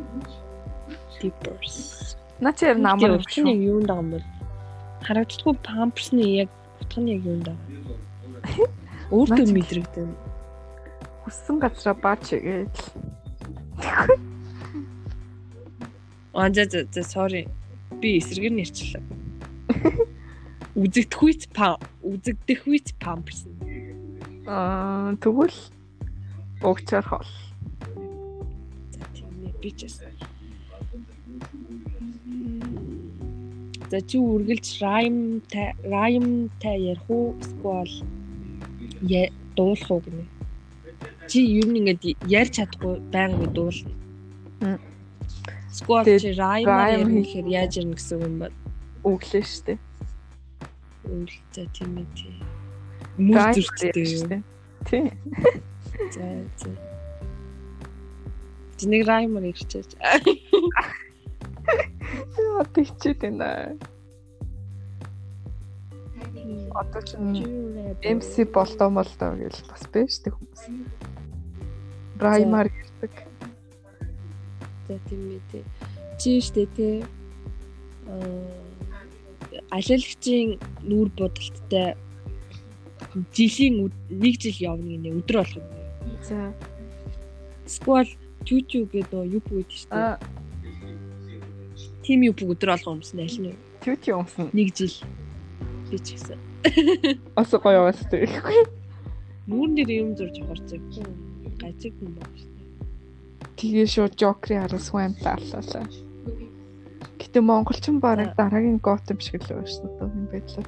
diapers. Наа чи яар намар юм шүү. юунд байгаа юм бол харагддаггүй памперсны яг утга нь яг юунд байгаа. Өөртөө мэдрэгдэн. Хүссэн газараа баач гээл. Аа за за за sorry. Би эсрэг нь ярьчлаа. Үзэгдэхүйц пам үзэгдэхүйц памперс. Аа тэгвэл угчаар хол. За тийм ээ би ч гэсэн. За чи үргэлж rhyme та rhyme та ярих уу эсвэл дуулах уу гэнэ. Чи ер нь ингээд ярьж чадахгүй байнга ингэ дуулна. Эсвэл чи rhyme ярих яаж ярина гэсэн юм байна. Өглөө штэ. Үйл за тийм ээ тий. Мөр зүрхтэй юу. Тий. За за. Чи нэг rhyme ярьчихаач. Яа тийчээд байна. Одоо ч MC болдоо молдоо гэж бас байж тэг хүмүүс. Раймар гэдэг. За тийм ээ тий. Чи штэ тий. Аа алиалагчийн нүүр бодолттой жилийн нэг жил явна гинэ өдөр болох юм. За. Сквал чүчүү гэдэг юу бүгд штэ. А Тим юу бүгд өдөр болгоо юмсан аль нь вэ? тьюти юмсан. нэг жил би ч гэсэн. Ос гоё яваас тэгэхгүй. Нүүрэн дээр юм зурж байгаа. Гажиг юм байна штэ. Тэгээ шууд жокри араас хүн амтааллаа. Гэтэ монголчин бараг дараагийн готом шиг л байсан одоо юм байдлаа.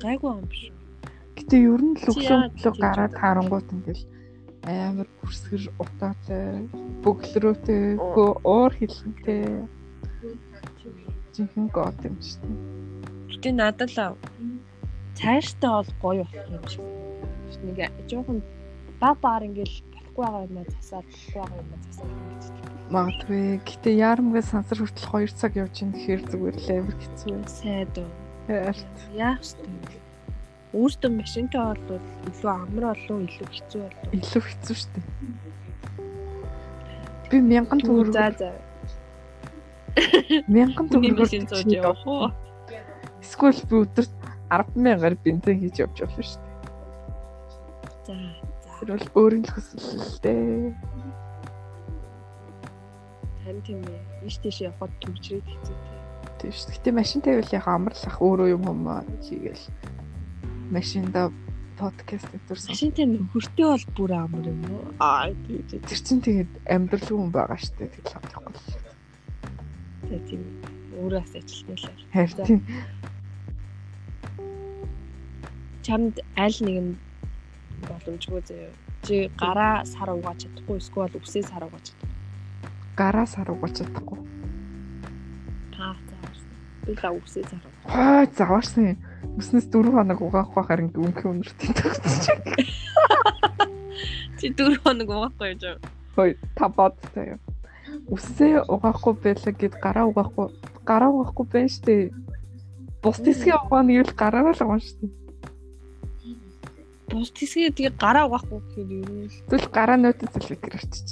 Гайгүй юм биш. Гэтэ ер нь л Чи өглөө гараад харангуут ингээл амар бүрсгэр утаатай бөглөрөөтэй уур хилэнтэй жинхэнэ гот юм шүү дээ. Гэтэ надад л цааштай бол гоё болох юм шиг. Нэг жоохон баг баар ингээл болохгүй байгаа юм засаад болохгүй байгаа юм засаад ингэж. Магадгүй. Гэтэ яарамгүй сансар хүртэл 2 цаг явж ийн гэхээр зүгээр л амар хэцүү байна. Сайд уу. Яах вэ? Өөртөө машинтай бол илүү амар болов илүү хэцүү болов. Илүү хэцүү шүү дээ. Би мянган төгрөг За за. Мянган төгрөгөөр зууж явах уу? Эсвэл би өдөрт 100000-аар бензин хийж явж болно шүү дээ. За. Тэр бол өөрийн л хүсэл л дээ. Тань тийм ээ. Иш тийш явахад төвчрээд хэцүү те. Тийм шүү. Гэтэ машин тавил яг амарлах өөрөө юм юм хийгээл машинда подкаст нэтэрсэн. Машинтай нөхөртэй бол бүр амар юм уу? Аа тийм тийм. Тэр чинь тэгээд амьдрал хүн байгаа дээ. тэгэл авахгүй. За тийм. Өөрөөс ажилтнаа л. Харин тийм. Чамд аль нэг нь боломжгүй заяа. Чи гараа сар угааж чадахгүй эсвэл үсээ сар угааж чадахгүй. гараа сар угааж чадахгүй. Таа заарсан. Би л үсээ сар угааж. Хаа заваарсан. Өснөс 4 хоног угаах бах харин үнхэн өнөртөө төгсөж. Чи 4 хоног угаахгүй юм жаа. Хой та бодтой юм. Үсээ угаахгүй байлаа гэд гараа угаахгүй гараа угаахгүй байна штэ. Бус тисгийн угаана гэвэл гараараа л угаана штэ. Бус тисгээ тэгээ гараа угаахгүй гэхээр юу вэ? Тэгвэл гараа нөтөд зэлгэр арчиж.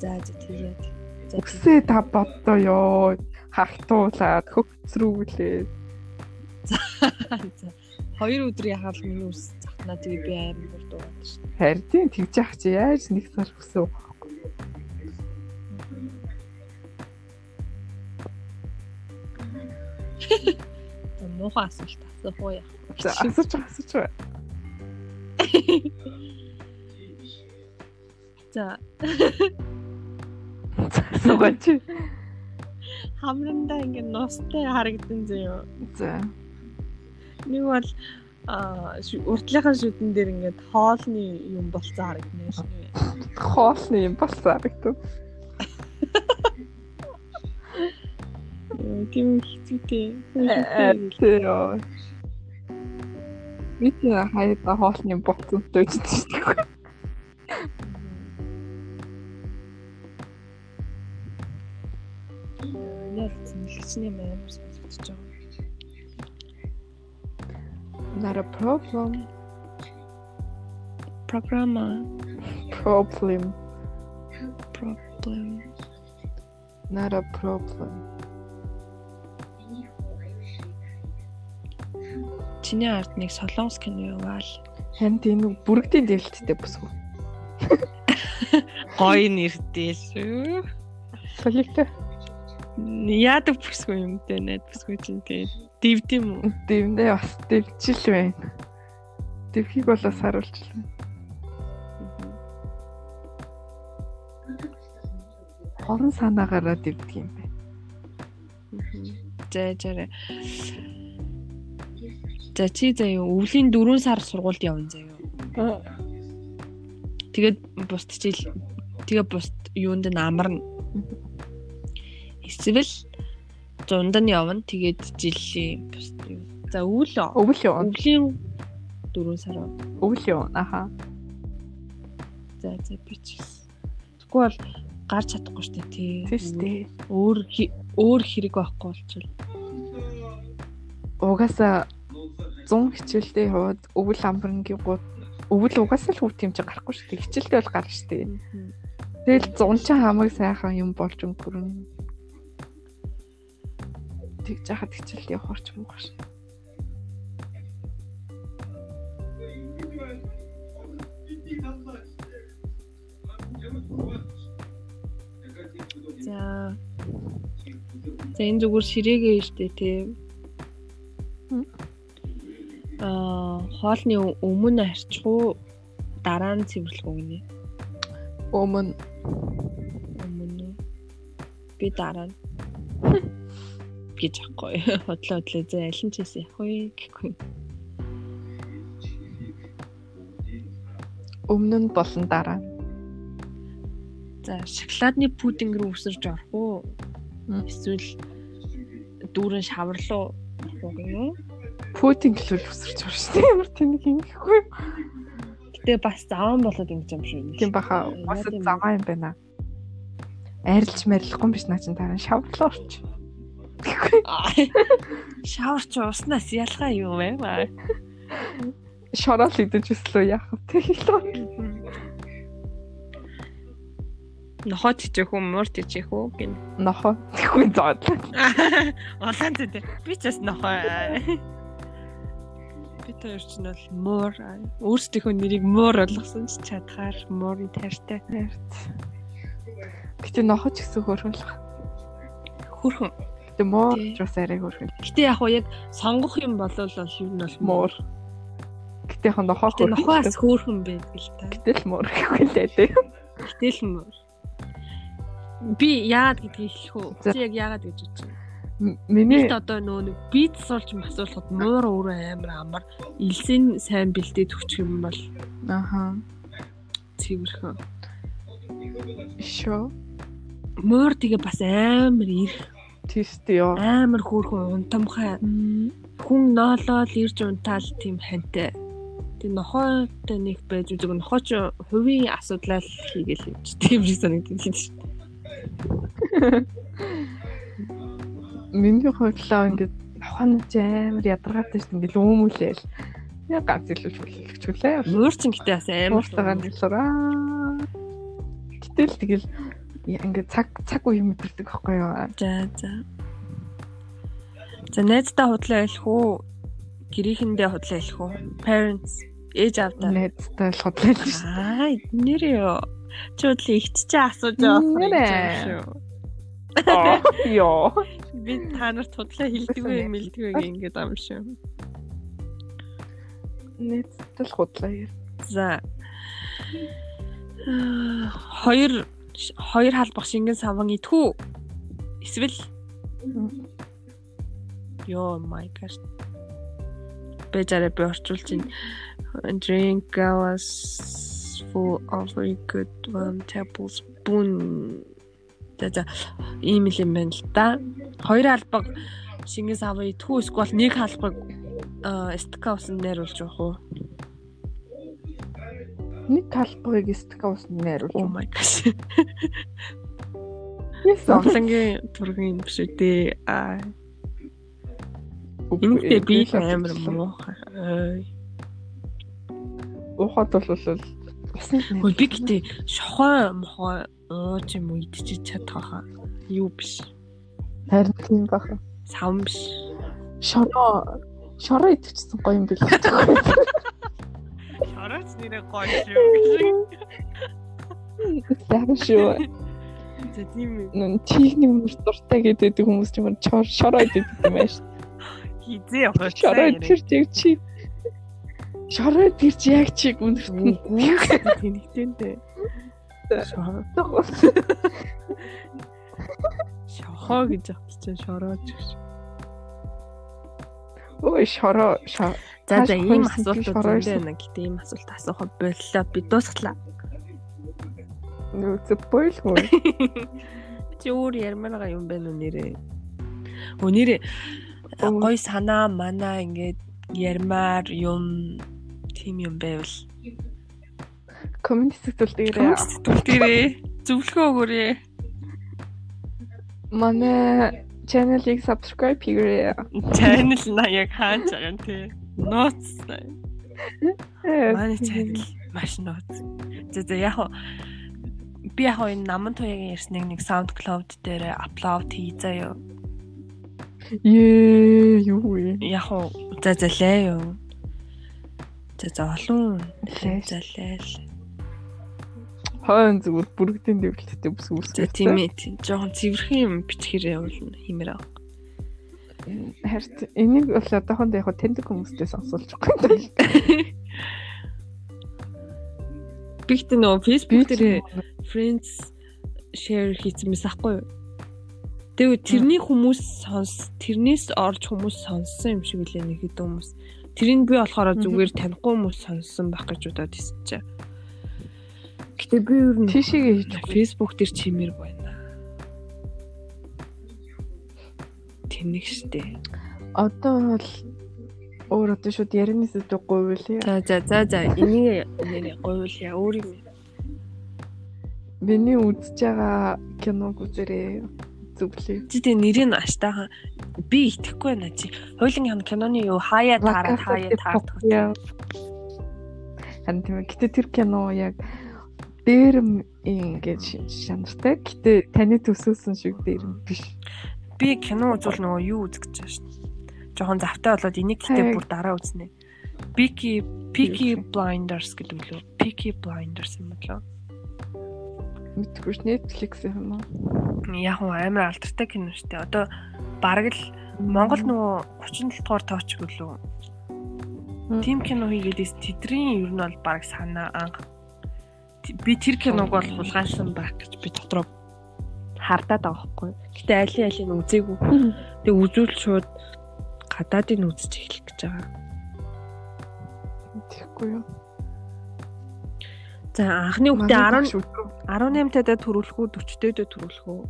За за тэгээд. Үсээ та боддоо ёо. Хахтуулаад хөгцрүүлээд. За. Хоёр өдөр яхаал миний ус захнаа тэгээ би амар дуугаад шин. Харин тийм тэгж яах чи яаж нэг сар үсээ угаахгүй. Муухай асуулт асуух уу яах. За асууж асууж байгаа. За Асуугач. хамрандаа ингэ ностой харагдан зөө. За. Нэг бол а уртлынхаа шүдэн дээр ингээд хоолны юм болцоо харагдана шнэ. Хоолны юм болсон харагдав. ね、一応引きついて、そう。Wiecie, na haję ta właśnie boksów, to jest coś takiego. Nie wiem, co Not a problem. Programa. Problem. Problem. Not a problem. Чиний ард нэг солонгос кино яваал. Ханд энэ бүрэгдийн дэвлэлттэй бүсгүй. Гоё нэртэй шүү. Солигтой. Яадаг бүсгүй юм дээ найд бүсгүй чинь тэгээд дивд юм уу? Дэвндээ бас дэвчил байна. Дэвхийг бол бас харуулчихлаа. Хорон санаагаараа дэвдэг юм байна. За жаарэ. За чи заяа өвлийн 4 сар сургуульд явна заяа. Тэгээд бусд чил тэгээ бусд юунд нь амарна. Эсвэл зунд нь явна. Тэгээд жилийн бусд. За өвөл Өвөл юу? өвлийн 4 сар. Өвөл юу? Аха. За за би ч. Тэгвэл бол гарч чадахгүй дээ тий. Тийм шүү дээ. Өөр өөр хэрэг байхгүй болчихвол. Угаасаа 100 хичээлдээ яваад өвөл амбарнгийн гууд өвөл угаасаа л хөв тэмч гарахгүй шүү дээ. Хичээлдээ бол гарна шүү дээ. Тэгэл 100 ч хамаг сайхан юм болж өнгөрөн. Тэг жахад хичээлд явах орч юм гош. За. За энэ зүгээр ширээгээ штэ тий. Аа хоолны өмнө арчих уу дараа нь цэвэрлэх үү гинэ. Өмнө Өмнө би дараа нь гэж ахгүй. Хотлоо хотлоо зэ аль нь ч гэсэн явах вэ гэхгүй. өмнө нь болон дараа. За шоколадны пудинг рүү өсөрж орох уу? Эсвэл дүүрэн шавар руу орох уу? Путин гэлүүл өсөрч байгаа шүү дээ. Ямар тэнэг ингэхгүй. Гэтэ бас заван болоод ингэж юм шүү. Тийм баха. Бас заваа юм байна. Арилж марилахгүй юм биш наа чин таран шавлаа орч. Шаварч уснаас ялгаа юу вэ? Шорол идэж өслөө яах вэ? Нохот ичээх үү, муурт ичээх үү гин. Нохоо. Тэгэхгүй зоод. Улаан зү. Би ч бас нохоо. Би тэр чинь бол муур өөрсдийнхөө нэрийг муур болгосон ч чадхаар муурын тайртай. Гэтэ нохоо ч гэсэн хөрхөлөх. Хөрхөн. Гэтэ муур ч бас арай хөрхөл. Гэтэ яг уу яг сонгох юм болол бол юу нь бол Муур. Гэтэ яг нохоо Гэтэ хөрхөл. нохоос хөөрхөн байдаг л та. Гэтэл муур гэхгүй л дээ. Гэтэл муур. Би яагаад гэдгийг хэлэх үү? Чи яг яагаад гэж бодож байна? Миний одоо нөө нэг бит суулж масуулахад муур өөрөө амар амар илсэн сайн бэлдээд өгчих юм бол аха цэвэрхэн. шо Муур тэгээ бас амар ирэх, тийштэй ёо. амар хөөрхөн унтамхай. Хүн ноолол ирж унтаал тийм хантай. Тэгээ нохойтой нэг байж үзэг нохооч хувийн асуудлаа хийгээл юм чи. Тийм шиг санагддаг шүү дээ. Миний хувьдлаа ингээд хонож амар ядаргаатай шүү дээ. Ингээд өөмүүлээл. Яг ганц илүү хүлээлгчүүлээ. Муур ч ингэдэй бас амар Ууртагаа нэлээрээ. Гэтэл тэгэл ингээд цаг цаг үе мэдэрдэг байхгүй юу? За за. За найздаа худлаа хэлэх үү? Гэрийнхэндээ худлаа хэлэх үү? Parents ээж авдаа. Найзтай л хотлол шүү. Аа, нэрээ ёо. Чи худлаа ихт чи асууж байгаа юм шүү. Аа ёо. Би та нарт худлаа хэлдэггүй мэлдэггүй ингэж ам шүү. Найзтай л хотлоо яа. За. Хоёр хоёр халбах шингэн саван итгүү. Эсвэл Йоо my god. Бэжарэ би орчуулж байна. Drink was full of very good one tablespoon. За ийм л юм байна л да. Хоёр албаг шингэн савын итгүү эсвэл нэг халбаг стка усан найруулж явах уу? Нэг талбарыг стикаус Oh найруулж. my gosh. Yes. Зовлонгийн тургийн юм шүү дээ. Аа, энэтэй би амар муухай. Ой. Уухад бол бол усны Хөөе би гэтээ шохой мохой ууж юм уу идчих чадхаа. Юу биш. харин тийм баха. Савн биш. Шороо шороо идэвчсэн гоё юм бэл. Шорооч нэрээ гоё шүү. Яг шүү. За тийм үү. Нүн техник мөр дуртай гэдэг хүмүүс ч юм чор шороо идэв юм байна шүү. Хизээ явах. Шороо тэр чиг чи. Шороо тэр чи яг чиг үнэрт. Тэнэгтэнтэй. Шороо. Шохоо гэж авчиж шороож гэж. Ой шороо шороо. За за ийм асуултууд байна. Гэтэ ийм асуулт асуух боллоо. Би дуусглаа. Нүцэ бойлгүй. Чи өөр ярмаар байгаа юм байна уу нэрээ? Өө нэрээ гой санаа манаа ингээд ярмаар юм тим юм байвал. Коммент сэтгүүлдэгээрээ сэтгүүлдэгээрээ зөвлөгөө өгөөрэй. манай channel-ийг subscribe хийгээрэй. Channel на яг хааж байгаа юм тий. Ноц. Манай channel маш ноц. За за яг би яг энэ наман туяагийн ярьсныг нэг SoundCloud дээр аплод хий заяа. Ее юу вэ? Яг за за лээ юу. За за олон Лээ. за лээ. л. Хойн зүгээр бүрэгдэн дэвлэлттэй бүс үүсгэж. За тийм ээ. Жохон цэвэрхэн юм бичгээр явуулна хэмээр аа. Харин энийг бол одоохондоо яг тэндэг хүмүүстээ сонсуулж байгаа юм даа. Би гэдэг нөө Facebook дээр friends share хийсэн мэс ахгүй юу? Тэгээ тэрний хүмүүс сонс тэрнээс орж хүмүүс сонссон юм шиг үлээ нэг хэд хүмүүс. Тэрийг би болохоор зүгээр танихгүй хүмүүс сонссон байх гэж удаад хэлсэн чи. Гэтэ би ер нь Тийшээгээ хийж Facebook дээр чимээр байна. Тэнэг штэ. одоо бол Өөр одоо шууд ярианы сэдв говьлээ. За за за за энийг нэр говьлъя өөр юм. Миний үзэж байгаа киног үзэрээ зүглээ. Чи тэг нэрийг аштайхан би итгэхгүй байна чи. Хойлын киноны юу хаяа таараа хаяа таардаг. Харин тийм. Гэтэ тэр кино яг дээрэм ингэж шанартай. Гэтэ таны төсөөсөн шиг дээрэм биш. Би кино үзвэл нөгөө юу үзэх гэж байна шин. Жохон завтай болоод энийг гэтээ бүр дараа үзнэ. Peaky Peaky Blinders гэдэг лөө. Peaky Blinders юм болоо. Мэдгүй ш Netflix юм уу? Яг нь амар алдартай кино шүү дээ. Одоо бараг л Монгол нөгөө 37 дугаар тооч гэлөө. Тим кино хийгээдээс тэдрийн ер нь бол бараг санаа анх би тэр киног бол хулгайсан байх гэж би дотроо хардаад байгаа хгүй. Гэтэ айлын айлын үзээгүй. Тэг үзүүл шууд гадаадыг үзэж эхлэх гэж байгаа. Тэгэхгүй юу? За анхны үгтээ 10 18 тадаа төрүүлэх үү 40 тадаа төрүүлэх үү?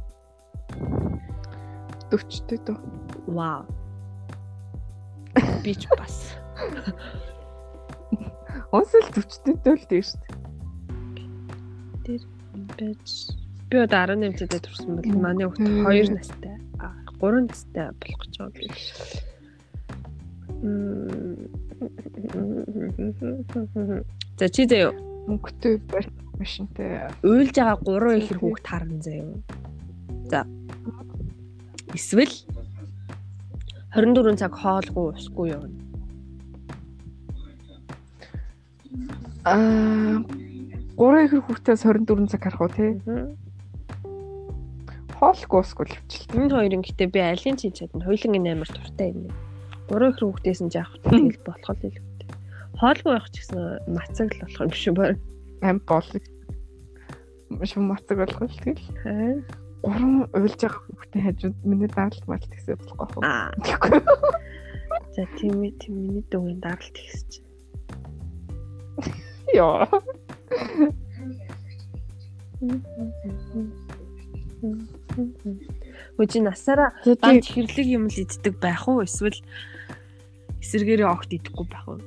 40 тадаа. Вау. Би ч бас. Онсол 40 тадаа л дээ шүү дээ. Тэр байж би одоо 18 тадаа төрсөн бол манай хүүхд 2 настай. А 3 настай болох гэж байгаа юм. За чи заяа мөнгөтэй машинтай уйлж байгаа 3 ихэр хүүхд харна заяа. За. Эсвэл 24 цаг хоолгүй усгүй юу? Аа 3 ихэр хүүхдээс 24 цаг харах уу тий? Хоолгүй усгүй л хвчлээ. Энэ хоёрын гэтээ би алийг хийж чадна. Энэ амар туртай юм. 3 ихэр хүүхдээс нь жаах тэгэл болох л илүү хоолгүй байх ч гэсэн мацаг л болох юм шиг байна. Ам болог. Шум мацаг болох л тэгэл. Гурван уйлж байгаа хүүхдээ хажууд миний даралт мал тэгсээ болохгүй Аа. байхгүй. За тийм ээ тийм миний дүүгийн даралт тэгсэж. Яа. Үгүй насаараа ганц хэрлэг юм л иддэг байх уу эсвэл эсэргээрээ огт идэхгүй байх уу?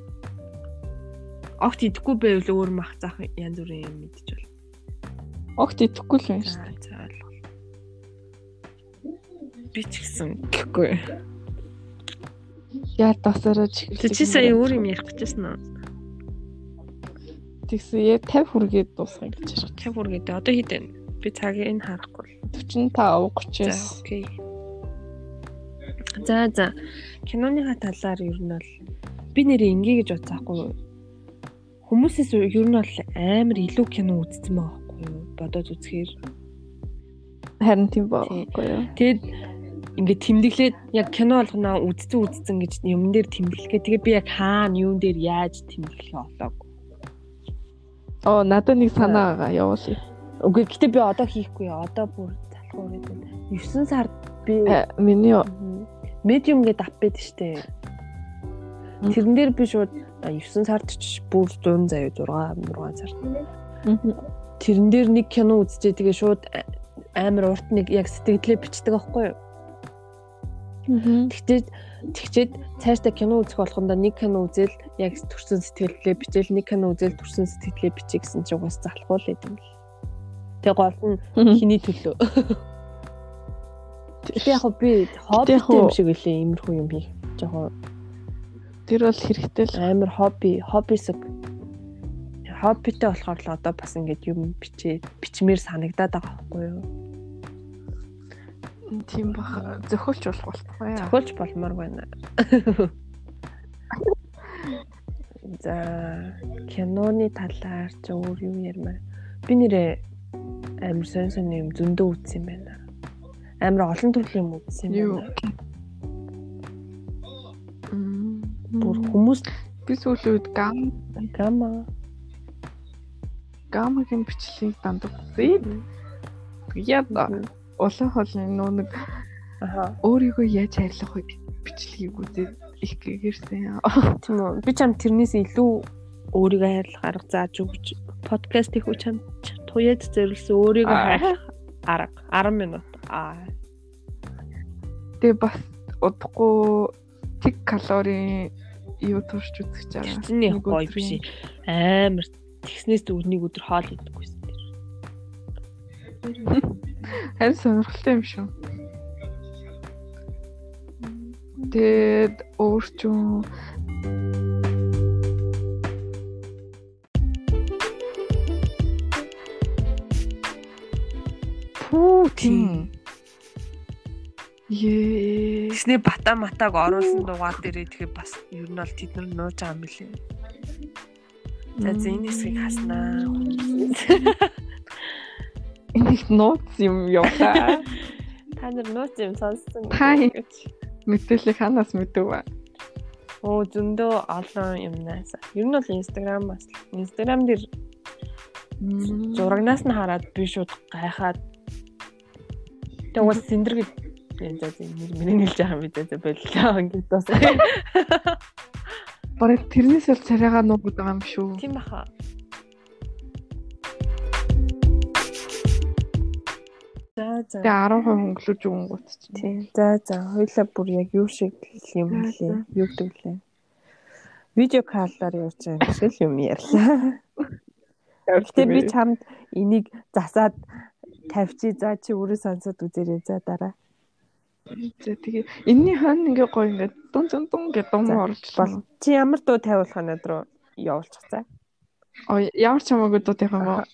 Огт идэхгүй байвал өөр мах заах янз бүрийн юм мэдчих бол. Огт идэхгүй л байна шүү Аа, за ойлголоо. Би ч гэсэн гэхгүй. дээ. Яа тасараа чихлээ. Чи сая өөр юм ярих гэжсэн үү? Тэгсэн яа 50 хүргээд дуусгах гэж байна. Кэв үргээд одоо хэд вэ? Би цагийг энэ харахгүй. 45 За 30. окей. За за. Киноныхаа талаар ер нь бол би нэрээ ингээ гэж бодсаахгүй? Хүмүүсээс ер нь бол амар илүү кино үзсэн байхгүй юу? Бодоод үзэхээр. Харин тийм байхгүй юу? Тэгэд ингээ тэмдэглээд яг кино болгоноо үзсэн үзсэн гэж юм дээр тэмдэглэхээ. Тэгээ би яг хаана юун дээр яаж тэмдэглэхээ олоогүй. Оо надад нэг санаа байгаа явуулъя. Үгүй гэтээ би одоо хийхгүй. Одоо бүр залхуу байна. 9 сард би Э, Миний медиум гэдэг ап байдаг штэ. Тэрэн дээр би шууд 9 сард ч бүр 100 заяа 6 6 сард. Тэрэн дээр нэг кино үзчихээ тэгээ шууд амар урт нэг яг сэтгэлдээ бичдэг аахгүй юу? Тэгтээ тэгчээд цаашдаа кино үзэх болгондоо нэг кино үзэл яг төрсөн сэтгэлдээ бичээл нэг кино үзэл төрсөн сэтгэлдээ бичиж гэсэн чинь уус залхуул л. Тэгээ гол нь хиний төлөө. Гэтэ яг би хобби юм шиг үлээ иймэрхүү юм хийх. Жохоо Тэр бол хэрэгтэй л. амар хобби хоббисэг хоббитэй болохоор л одоо бас ингэж юм бичээ бичмээр санагдаад байгаа байхгүй юу Тийм бах. Зөхөлч болох болохгүй яа. зохиолч болмоор байна. За киноны талаар ч өөр юу ярмаар би нэрээ амар сонь сонь юм зөндөө үзсэн юм байна. Амар олон төрлийн юм үзсэн юм байна. Бүр хүмүүс би сүүлийн үед гам гама. гамагийн бичлэгийг дандаа үзээ. Яг улаан холны нөө нэг өөрийгөө яаж хайрлах вэ бичлэгийг үзээд их гэгэрсэн. тийм үү. Би чам тэрнээс илүү өөрийгөө хайрлах арга зааж өгч подкаст их үчам туяад зориулсан өөрийгөө хайрлах арга. 10 минут. Аа. Тэгээ бас удахгүй тэг калорийн юу турш үзэж байгаа. Чиний Нэг гоё биш. Амар тэгснээс өднийг өдөр хоол идэггүйсэн. Харин сонирхолтой юм шүү. Тэгээд өөрчн тийм. Ее. Тэгснээ бата матаг оруулсан дугаар дээрээ тэгээ бас ер нь бол тэд нар нууж байгаа юм билээ. За за энэ хэсгийг хаснаа. Энийг нууц юм яваа. Та нар нууц юм сонссон. Ингэж мэдээлэл ханаас мэдв ба. Оо зөндөө олон юмнаас. Ер нь бол Instagram-аас Instagram дээр зурагнаас нь хараад би шууд гайхаад Тэгээ уус синдэр гэж энэ за миний нэлж байгаа юм би за боллоо ингээд бас Бараг тэрнээс л царайгаа нуугаад байгаа юм шүү. тийм баха. За за. Тэгээ 10% хөнгөлөж өгөнгүүт чинь. Тийм. За за. Хоёлаа бүр яг юу шиг юм блэ? Юу гэдэг блэ? Видео каллаар явж байгаа шиг юм ярьлаа. Гэтэ би чамд энийг засаад тавьчи за чи өөрөө сонсоод үзээрэй за дараа. За тэгээ энэний хон ингээ гоё ингээ дун дун дун гэдэг дум орлоо. Чи ямар дуу тавиулах нь руу явуулчих за. Ой ямар ч хамаагүй дуу тавих юм уу?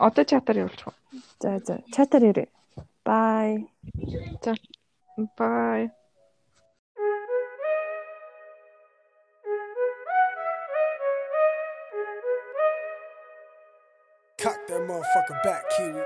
Одоо чатаар явуулчих. 자, 자, 차트리를. 바이. 자, Bye. Cock that motherfucker back, Kiwi.